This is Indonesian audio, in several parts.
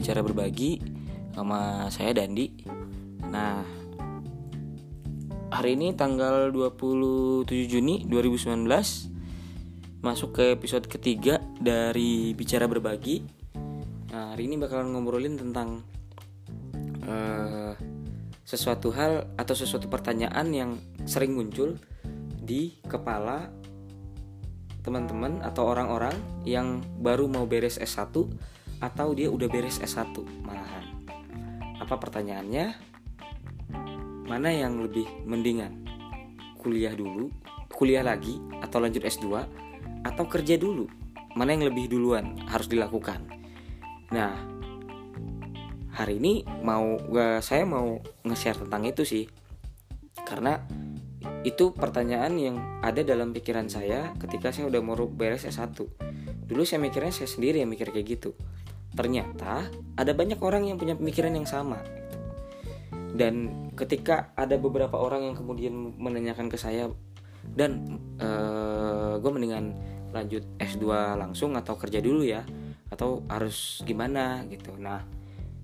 Bicara Berbagi sama saya Dandi. Nah, hari ini tanggal 27 Juni 2019 masuk ke episode ketiga dari Bicara Berbagi. Nah, hari ini bakalan ngobrolin tentang uh, sesuatu hal atau sesuatu pertanyaan yang sering muncul di kepala teman-teman atau orang-orang yang baru mau beres S1 atau dia udah beres S1 malahan. Apa pertanyaannya? Mana yang lebih mendingan? Kuliah dulu, kuliah lagi atau lanjut S2 atau kerja dulu? Mana yang lebih duluan harus dilakukan? Nah, hari ini mau saya mau nge-share tentang itu sih. Karena itu pertanyaan yang ada dalam pikiran saya ketika saya udah mau beres S1 Dulu saya mikirnya saya sendiri yang mikir kayak gitu Ternyata ada banyak orang yang punya pemikiran yang sama Dan ketika ada beberapa orang yang kemudian menanyakan ke saya Dan uh, gue mendingan lanjut S2 langsung atau kerja dulu ya Atau harus gimana? Gitu. Nah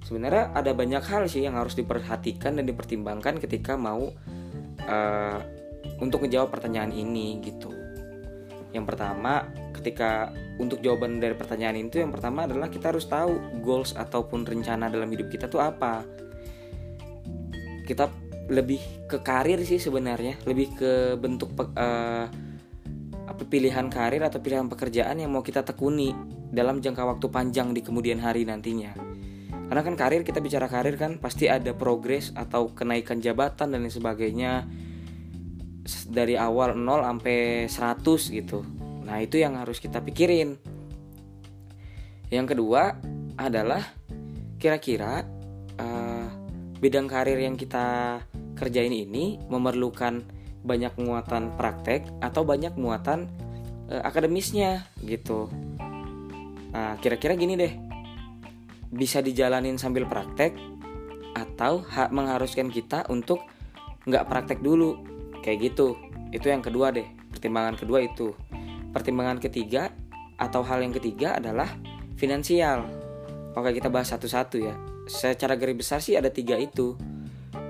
sebenarnya ada banyak hal sih yang harus diperhatikan dan dipertimbangkan ketika mau uh, untuk menjawab pertanyaan ini gitu. Yang pertama, ketika untuk jawaban dari pertanyaan itu yang pertama adalah kita harus tahu goals ataupun rencana dalam hidup kita tuh apa. Kita lebih ke karir sih sebenarnya, lebih ke bentuk uh, apa pilihan karir atau pilihan pekerjaan yang mau kita tekuni dalam jangka waktu panjang di kemudian hari nantinya. Karena kan karir kita bicara karir kan pasti ada progres atau kenaikan jabatan dan lain sebagainya dari awal 0 sampai 100 gitu. Nah, itu yang harus kita pikirin. Yang kedua adalah kira-kira uh, bidang karir yang kita kerjain ini memerlukan banyak muatan praktek atau banyak muatan uh, akademisnya gitu. Nah, kira-kira gini deh. Bisa dijalanin sambil praktek atau hak mengharuskan kita untuk nggak praktek dulu kayak gitu itu yang kedua deh pertimbangan kedua itu pertimbangan ketiga atau hal yang ketiga adalah finansial. Oke kita bahas satu-satu ya. Secara garis besar sih ada tiga itu.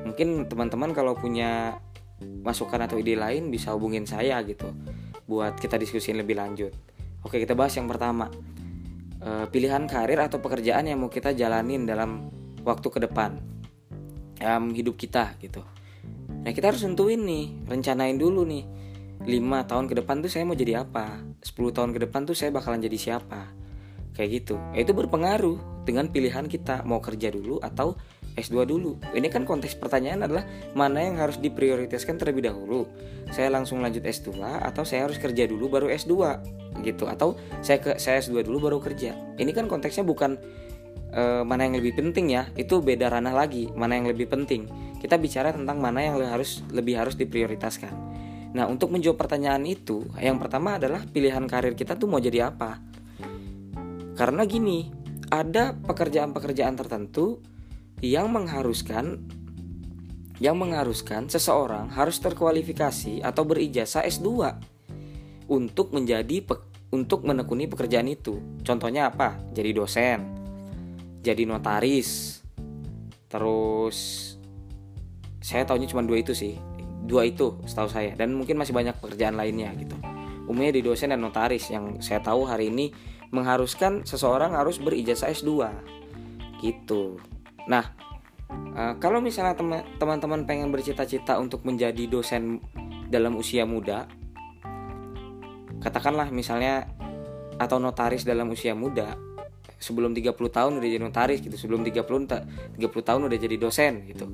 Mungkin teman-teman kalau punya masukan atau ide lain bisa hubungin saya gitu buat kita diskusin lebih lanjut. Oke kita bahas yang pertama. E, pilihan karir atau pekerjaan yang mau kita jalanin dalam waktu ke depan um, hidup kita gitu. Nah kita harus tentuin nih, rencanain dulu nih 5 tahun ke depan tuh saya mau jadi apa? 10 tahun ke depan tuh saya bakalan jadi siapa? Kayak gitu. Ya, Itu berpengaruh dengan pilihan kita Mau kerja dulu atau S2 dulu. Ini kan konteks pertanyaan adalah Mana yang harus diprioritaskan terlebih dahulu? Saya langsung lanjut S2 Atau saya harus kerja dulu baru S2 gitu. Atau saya ke saya S2 dulu baru kerja? Ini kan konteksnya bukan uh, Mana yang lebih penting ya. Itu beda ranah lagi Mana yang lebih penting. Kita bicara tentang mana yang harus lebih harus diprioritaskan. Nah, untuk menjawab pertanyaan itu, yang pertama adalah pilihan karir kita tuh mau jadi apa. Karena gini, ada pekerjaan-pekerjaan tertentu yang mengharuskan yang mengharuskan seseorang harus terkualifikasi atau berijazah S2 untuk menjadi untuk menekuni pekerjaan itu. Contohnya apa? Jadi dosen, jadi notaris, terus saya tahunya cuma dua itu sih dua itu setahu saya. Dan mungkin masih banyak pekerjaan lainnya gitu. Umumnya di dosen dan notaris. Yang saya tahu hari ini mengharuskan seseorang harus berijazah S2 gitu. Nah uh, kalau misalnya teman-teman pengen bercita-cita untuk menjadi dosen dalam usia muda katakanlah misalnya atau notaris dalam usia muda sebelum 30 tahun udah jadi notaris gitu sebelum 30 30 tahun udah jadi dosen gitu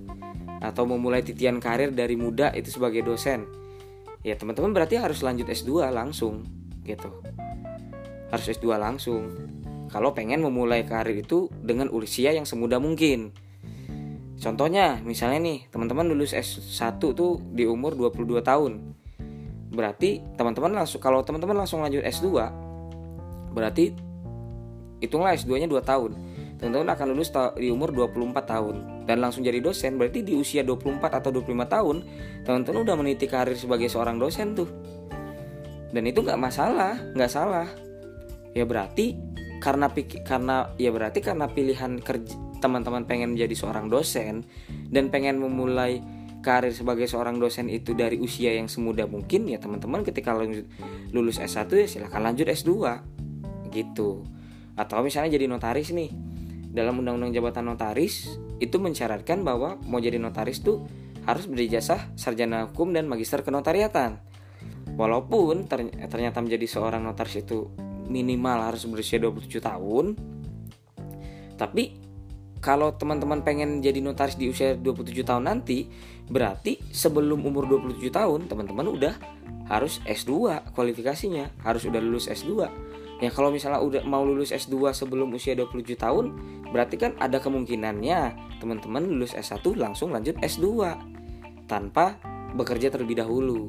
atau memulai titian karir dari muda itu sebagai dosen. Ya teman-teman berarti harus lanjut S2 langsung gitu. Harus S2 langsung. Kalau pengen memulai karir itu dengan usia yang semudah mungkin. Contohnya misalnya nih teman-teman lulus S1 tuh di umur 22 tahun. Berarti teman-teman langsung kalau teman-teman langsung lanjut S2 berarti hitunglah S2 nya 2 tahun teman-teman akan lulus di umur 24 tahun. Dan langsung jadi dosen berarti di usia 24 atau 25 tahun teman-teman udah meniti karir sebagai seorang dosen tuh. Dan itu nggak masalah nggak salah. Ya berarti karena karena ya berarti karena pilihan kerja teman-teman pengen menjadi seorang dosen dan pengen memulai karir sebagai seorang dosen itu dari usia yang semuda mungkin ya teman-teman ketika lulus S1 ya silahkan lanjut S2 gitu. Atau misalnya jadi notaris nih dalam undang-undang jabatan notaris itu mensyaratkan bahwa mau jadi notaris tuh harus berijazah sarjana hukum dan magister kenotariatan walaupun ternyata menjadi seorang notaris itu minimal harus berusia 27 tahun tapi kalau teman-teman pengen jadi notaris di usia 27 tahun nanti, berarti sebelum umur 27 tahun teman-teman udah harus S2 kualifikasinya, harus udah lulus S2. Ya kalau misalnya udah mau lulus S2 sebelum usia 27 tahun, berarti kan ada kemungkinannya teman-teman lulus S1 langsung lanjut S2 tanpa bekerja terlebih dahulu.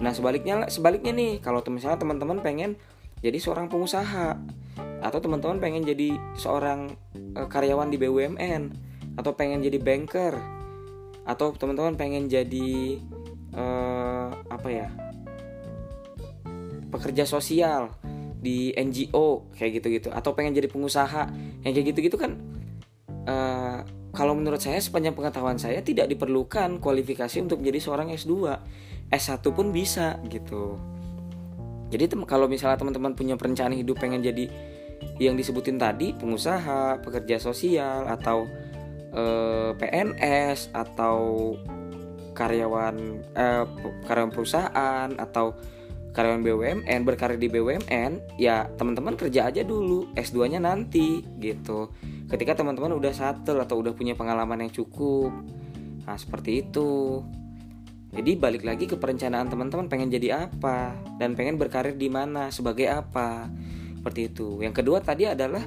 Nah, sebaliknya sebaliknya nih, kalau misalnya teman-teman pengen jadi seorang pengusaha, atau teman-teman pengen jadi seorang uh, karyawan di BUMN atau pengen jadi banker atau teman-teman pengen jadi uh, apa ya pekerja sosial di NGO kayak gitu-gitu atau pengen jadi pengusaha yang kayak gitu-gitu kan uh, kalau menurut saya sepanjang pengetahuan saya tidak diperlukan kualifikasi untuk menjadi seorang S2 S1 pun bisa gitu. Jadi kalau misalnya teman-teman punya perencanaan hidup pengen jadi yang disebutin tadi pengusaha, pekerja sosial atau eh, PNS atau karyawan eh, karyawan perusahaan atau karyawan BUMN berkarir di BUMN ya teman-teman kerja aja dulu S2-nya nanti gitu ketika teman-teman udah settle atau udah punya pengalaman yang cukup nah seperti itu jadi balik lagi ke perencanaan teman-teman pengen jadi apa dan pengen berkarir di mana sebagai apa seperti itu. Yang kedua tadi adalah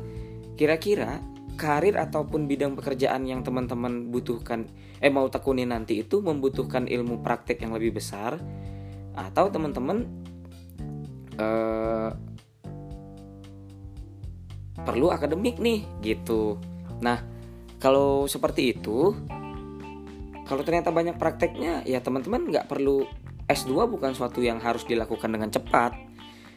kira-kira karir ataupun bidang pekerjaan yang teman-teman butuhkan eh mau tekuni nanti itu membutuhkan ilmu praktek yang lebih besar atau teman-teman eh, perlu akademik nih gitu. Nah, kalau seperti itu kalau ternyata banyak prakteknya ya teman-teman nggak perlu S2 bukan suatu yang harus dilakukan dengan cepat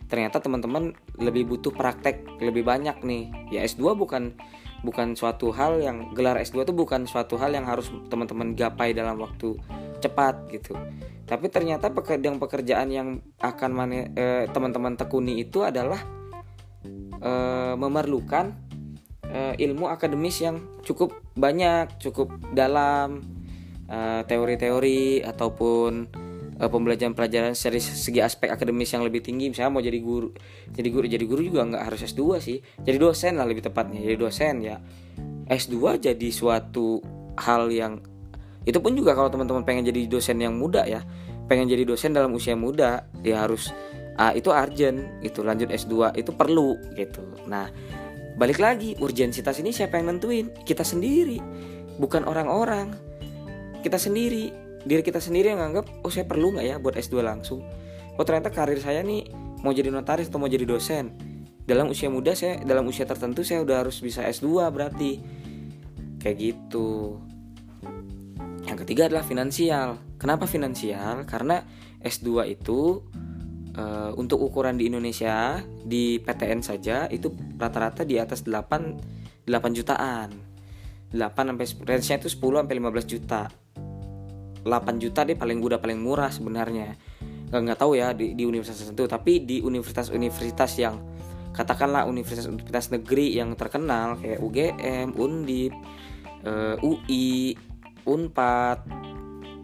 ternyata teman-teman lebih butuh praktek lebih banyak nih ya S2 bukan bukan suatu hal yang gelar S2 itu bukan suatu hal yang harus teman-teman gapai dalam waktu cepat gitu. Tapi ternyata pekerjaan pekerjaan yang akan eh, teman-teman tekuni itu adalah eh, memerlukan eh, ilmu akademis yang cukup banyak cukup dalam eh, teori-teori ataupun uh, pembelajaran pelajaran dari segi aspek akademis yang lebih tinggi. Misalnya mau jadi guru jadi guru jadi guru juga nggak harus S2 sih. Jadi dosen lah lebih tepatnya jadi dosen ya. S2 jadi suatu hal yang itu pun juga kalau teman-teman pengen jadi dosen yang muda ya pengen jadi dosen dalam usia muda dia harus ah, itu urgent itu lanjut S2 itu perlu gitu. Nah balik lagi urgensitas ini siapa yang nentuin? Kita sendiri bukan orang-orang. Kita sendiri diri kita sendiri yang nganggap oh saya perlu nggak ya buat S2 langsung? Oh ternyata karir saya nih mau jadi notaris atau mau jadi dosen? Dalam usia muda saya dalam usia tertentu saya udah harus bisa S2 berarti. Kayak gitu yang ketiga adalah finansial. Kenapa finansial? Karena S2 itu e, untuk ukuran di Indonesia di PTN saja itu rata-rata di atas 8 8 jutaan. 8 sampai range-nya itu 10 sampai 15 juta. 8 juta deh paling udah paling murah sebenarnya. Nggak nggak tahu ya di, di universitas tertentu tapi di universitas-universitas yang katakanlah universitas-universitas negeri yang terkenal kayak UGM, Undip, uh, eh, UI, Unpad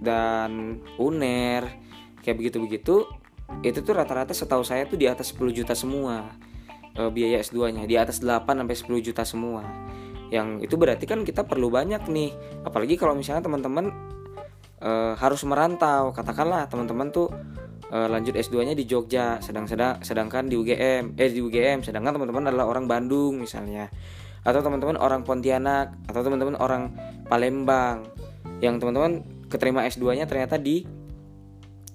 dan UNER kayak begitu-begitu itu tuh rata-rata setahu saya tuh di atas 10 juta semua uh, biaya S2-nya di atas 8 sampai 10 juta semua. Yang itu berarti kan kita perlu banyak nih. Apalagi kalau misalnya teman-teman e, harus merantau. Katakanlah teman-teman tuh e, lanjut S2-nya di Jogja sedang sedang sedangkan di UGM eh di UGM sedangkan teman-teman adalah orang Bandung misalnya. Atau teman-teman orang Pontianak atau teman-teman orang Palembang yang teman-teman keterima S2-nya ternyata di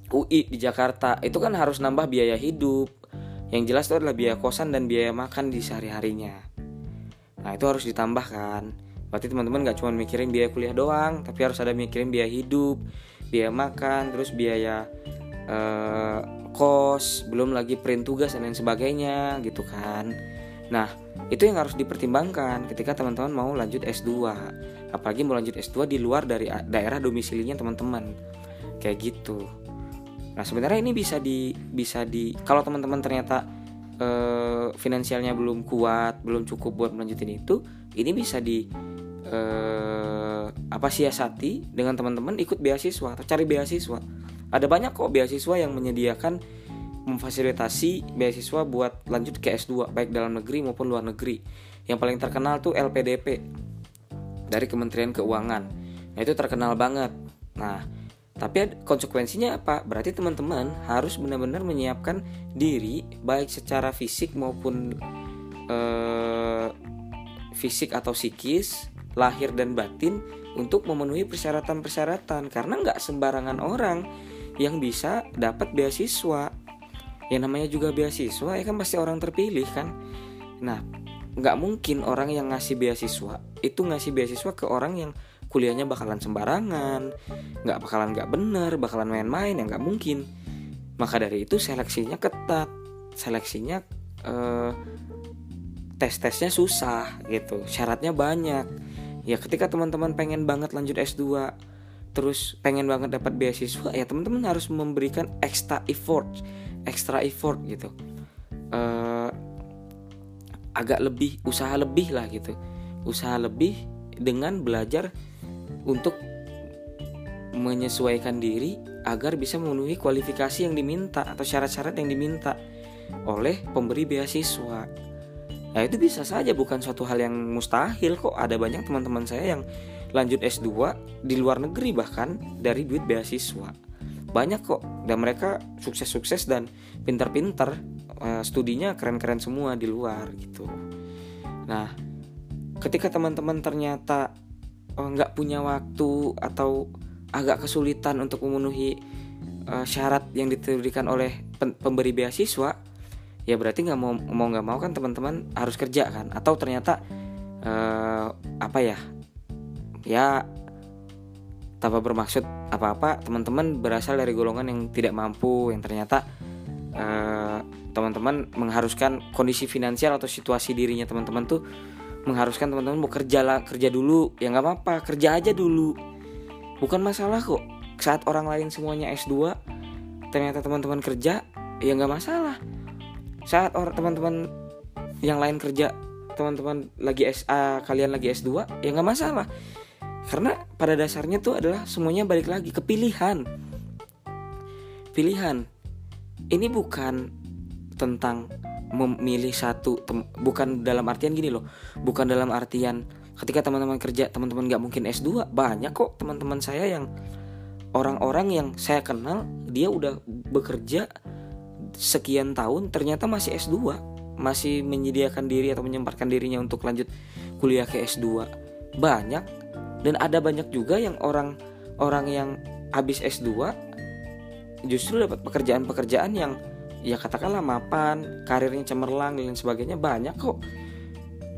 UI di Jakarta. Itu kan harus nambah biaya hidup. Yang jelas itu adalah biaya kosan dan biaya makan di sehari-harinya. Nah itu harus ditambahkan. Berarti teman-teman gak cuma mikirin biaya kuliah doang tapi harus ada mikirin biaya hidup biaya makan terus biaya uh, kos belum lagi print tugas dan lain sebagainya gitu kan. Nah, itu yang harus dipertimbangkan ketika teman-teman mau lanjut S2. Apalagi mau lanjut S2 di luar dari daerah domisilinya teman-teman. Kayak gitu. Nah, sebenarnya ini bisa di bisa di kalau teman-teman ternyata eh, finansialnya belum kuat, belum cukup buat melanjutin itu, ini bisa di eh, apa siasati dengan teman-teman ikut beasiswa atau cari beasiswa. Ada banyak kok beasiswa yang menyediakan memfasilitasi beasiswa buat lanjut ke S2 baik dalam negeri maupun luar negeri. Yang paling terkenal tuh LPDP dari Kementerian Keuangan. Nah, itu terkenal banget. Nah, tapi konsekuensinya apa? Berarti teman-teman harus benar-benar menyiapkan diri baik secara fisik maupun eh, fisik atau psikis, lahir dan batin untuk memenuhi persyaratan-persyaratan karena nggak sembarangan orang yang bisa dapat beasiswa yang namanya juga beasiswa ya kan pasti orang terpilih kan nah nggak mungkin orang yang ngasih beasiswa itu ngasih beasiswa ke orang yang kuliahnya bakalan sembarangan nggak bakalan nggak bener bakalan main-main ya nggak mungkin. Maka dari itu seleksinya ketat seleksinya eh, tes-tesnya susah gitu syaratnya banyak. Ya ketika teman-teman pengen banget lanjut S2 terus pengen banget dapat beasiswa ya teman-teman harus memberikan extra effort extra effort gitu. Uh, agak lebih usaha lebih lah gitu. Usaha lebih dengan belajar untuk menyesuaikan diri agar bisa memenuhi kualifikasi yang diminta atau syarat-syarat yang diminta oleh pemberi beasiswa. Nah itu bisa saja bukan suatu hal yang mustahil kok. Ada banyak teman-teman saya yang lanjut S2 di luar negeri bahkan dari duit beasiswa. Banyak kok dan mereka sukses-sukses dan pintar-pintar uh, studinya keren-keren semua di luar gitu. Nah ketika teman-teman ternyata eh, nggak uh, punya waktu atau agak kesulitan untuk memenuhi uh, syarat yang diberikan oleh pemberi beasiswa ya berarti nggak mau mau nggak mau kan teman-teman harus kerja kan? Atau ternyata uh, apa ya ya tanpa bermaksud apa-apa teman-teman berasal dari golongan yang tidak mampu yang ternyata uh, teman-teman mengharuskan kondisi finansial atau situasi dirinya teman-teman tuh mengharuskan teman-teman mau kerja lah kerja dulu. Ya nggak apa-apa kerja aja dulu. Bukan masalah kok. Saat orang lain semuanya S2 ternyata teman-teman kerja ya nggak masalah. Saat orang teman-teman yang lain kerja teman-teman lagi SA kalian lagi S2 ya nggak masalah. Karena pada dasarnya tuh adalah semuanya balik lagi ke pilihan. Pilihan. Ini bukan tentang memilih satu bukan dalam artian gini loh bukan dalam artian ketika teman-teman kerja teman-teman nggak mungkin S2 banyak kok teman-teman saya yang orang-orang yang saya kenal dia udah bekerja sekian tahun ternyata masih S2 masih menyediakan diri atau menyempatkan dirinya untuk lanjut kuliah ke S2 banyak dan ada banyak juga yang orang orang yang habis S2 justru dapat pekerjaan-pekerjaan yang ya katakanlah mapan, karirnya cemerlang dan sebagainya banyak kok.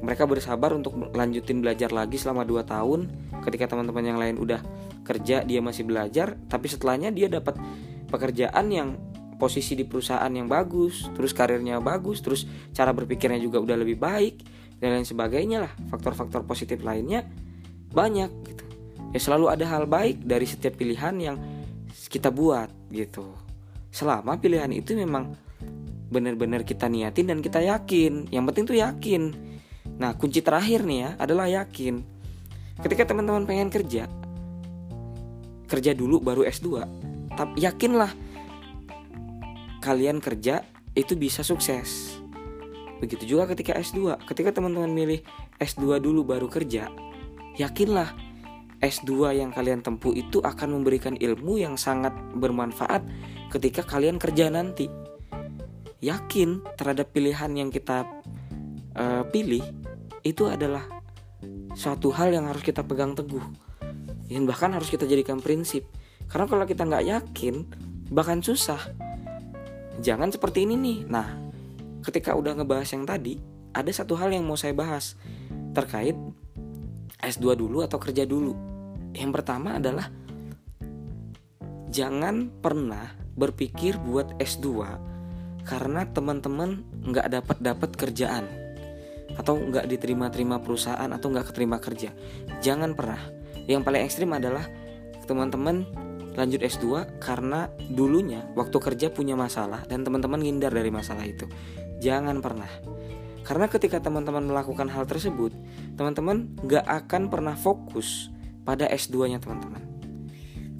Mereka bersabar untuk lanjutin belajar lagi selama 2 tahun. Ketika teman-teman yang lain udah kerja, dia masih belajar, tapi setelahnya dia dapat pekerjaan yang posisi di perusahaan yang bagus, terus karirnya bagus, terus cara berpikirnya juga udah lebih baik dan lain sebagainya lah. Faktor-faktor positif lainnya banyak gitu ya selalu ada hal baik dari setiap pilihan yang kita buat gitu selama pilihan itu memang benar-benar kita niatin dan kita yakin. Yang penting tuh yakin. Nah kunci terakhir nih ya adalah yakin. Ketika teman-teman pengen kerja kerja dulu baru S2 tapi yakinlah kalian kerja itu bisa sukses. Begitu juga ketika S2 ketika teman-teman milih S2 dulu baru kerja yakinlah S2 yang kalian tempuh itu akan memberikan ilmu yang sangat bermanfaat ketika kalian kerja nanti. Yakin terhadap pilihan yang kita uh, pilih itu adalah suatu hal yang harus kita pegang teguh. Dan bahkan harus kita jadikan prinsip. Karena kalau kita nggak yakin, bahkan susah. Jangan seperti ini nih. Nah, ketika udah ngebahas yang tadi, ada satu hal yang mau saya bahas terkait S2 dulu atau kerja dulu? Yang pertama adalah jangan pernah berpikir buat S2 karena teman-teman nggak dapat dapat kerjaan. atau nggak diterima-terima perusahaan atau nggak keterima kerja. Jangan pernah. Yang paling ekstrim adalah teman-teman lanjut S2 karena dulunya waktu kerja punya masalah dan teman-teman ngindar dari masalah itu. Jangan pernah. Karena ketika teman-teman melakukan hal tersebut teman-teman nggak akan pernah fokus pada S2 nya teman-teman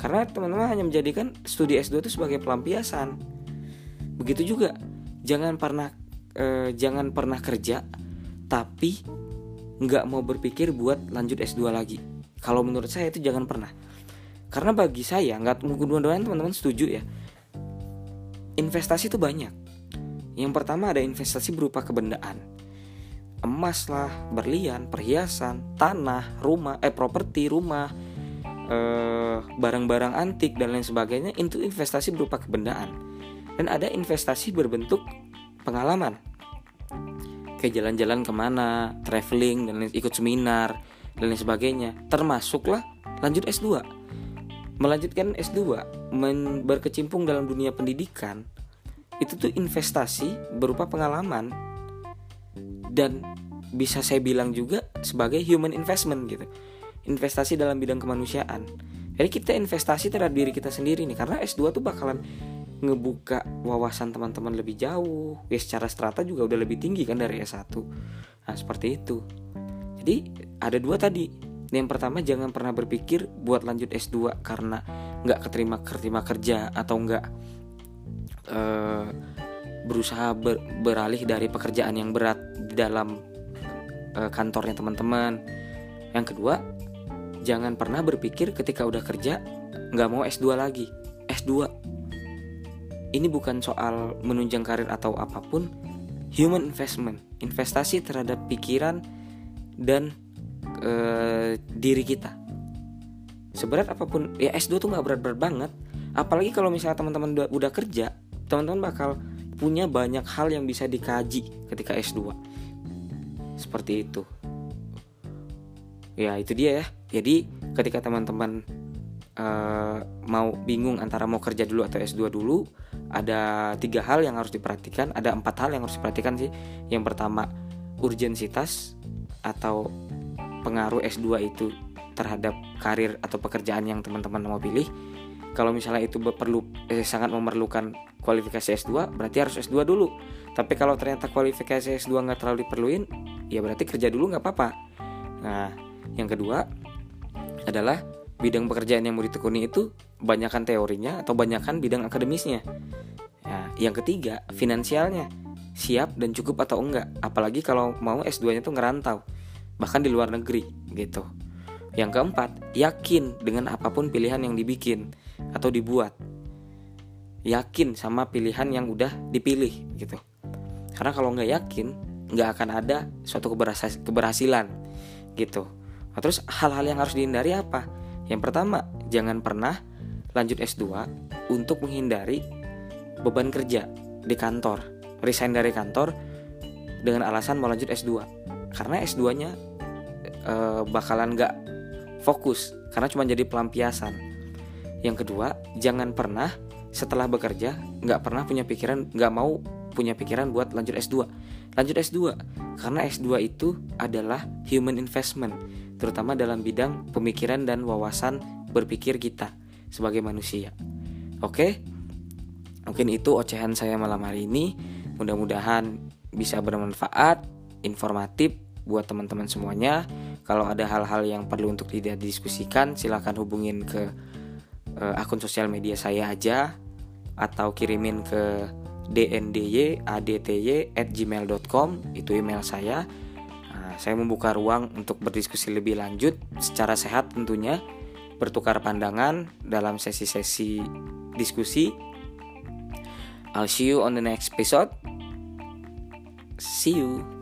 karena teman-teman hanya menjadikan studi S2 itu sebagai pelampiasan begitu juga jangan pernah eh, jangan pernah kerja tapi nggak mau berpikir buat lanjut S2 lagi. Kalau menurut saya itu jangan pernah. Karena bagi saya nggak mungkin dua teman-teman setuju ya. Investasi itu banyak. Yang pertama ada investasi berupa kebendaan. Emas lah, berlian, perhiasan, tanah, rumah, eh properti, rumah, barang-barang antik dan lain sebagainya itu investasi berupa kebendaan. Dan ada investasi berbentuk pengalaman kayak jalan-jalan ke mana, traveling dan ikut seminar dan lain sebagainya. Termasuklah lanjut S2. Melanjutkan S2, men berkecimpung dalam dunia pendidikan, itu tuh investasi berupa pengalaman dan bisa saya bilang juga sebagai human investment gitu. Investasi dalam bidang kemanusiaan. Jadi kita investasi terhadap diri kita sendiri nih karena S2 tuh bakalan ngebuka wawasan teman-teman lebih jauh. Ya secara strata juga udah lebih tinggi kan dari S1 nah seperti itu. Jadi ada dua tadi. Yang pertama jangan pernah berpikir buat lanjut S2 karena nggak keterima keterima kerja atau nggak uh, berusaha ber, beralih dari pekerjaan yang berat di dalam uh, kantornya teman-teman. Yang kedua jangan pernah berpikir ketika udah kerja nggak mau S2 lagi. S2 ini bukan soal menunjang karir atau apa pun. Human investment investasi terhadap pikiran dan e, diri kita. Seberat apa pun ya S2 tuh nggak berat-berat banget. Apalagi kalau misalnya teman-teman udah, udah kerja teman-teman bakal punya banyak hal yang bisa dikaji ketika S2 seperti itu. Ya itu dia ya jadi ketika teman-teman uh, mau bingung antara mau kerja dulu atau S2 dulu ada tiga hal yang harus diperhatikan ada empat hal yang harus diperhatikan sih. Yang pertama urgensitas atau pengaruh S2 itu terhadap karir atau pekerjaan yang teman-teman mau pilih. Kalau misalnya itu perlu eh, sangat memerlukan kualifikasi S2 berarti harus S2 dulu. Tapi kalau ternyata kualifikasi S2 nggak terlalu diperluin ya berarti kerja dulu nggak apa-apa. Nah yang kedua adalah bidang pekerjaan yang mau ditekuni itu banyakkan teorinya atau banyakkan bidang akademisnya. Ya, yang ketiga, finansialnya siap dan cukup atau enggak. Apalagi kalau mau S2-nya tuh ngerantau, bahkan di luar negeri gitu. Yang keempat, yakin dengan apa pun pilihan yang dibikin atau dibuat. Yakin sama pilihan yang udah dipilih gitu. Karena kalau nggak yakin, nggak akan ada suatu keberhasilan gitu. Nah, terus hal-hal yang harus dihindari apa? Yang pertama, jangan pernah lanjut S2 untuk menghindari beban kerja di kantor. Resign dari kantor dengan alasan mau lanjut S2. Karena S2-nya e, bakalan gak fokus karena cuma jadi pelampiasan. Yang kedua, jangan pernah setelah bekerja nggak pernah punya pikiran nggak mau punya pikiran buat lanjut S2 lanjut S2 karena S2 itu adalah human investment terutama dalam bidang pemikiran dan wawasan berpikir kita sebagai manusia. Oke, mungkin itu ocehan saya malam hari ini. Mudah-mudahan bisa bermanfaat, informatif buat teman-teman semuanya. Kalau ada hal-hal yang perlu untuk tidak diskusikan, silahkan hubungin ke uh, akun sosial media saya aja atau kirimin ke dndy at gmail.com itu email saya saya membuka ruang untuk berdiskusi lebih lanjut secara sehat tentunya, bertukar pandangan dalam sesi-sesi diskusi. I'll see you on the next episode. See you.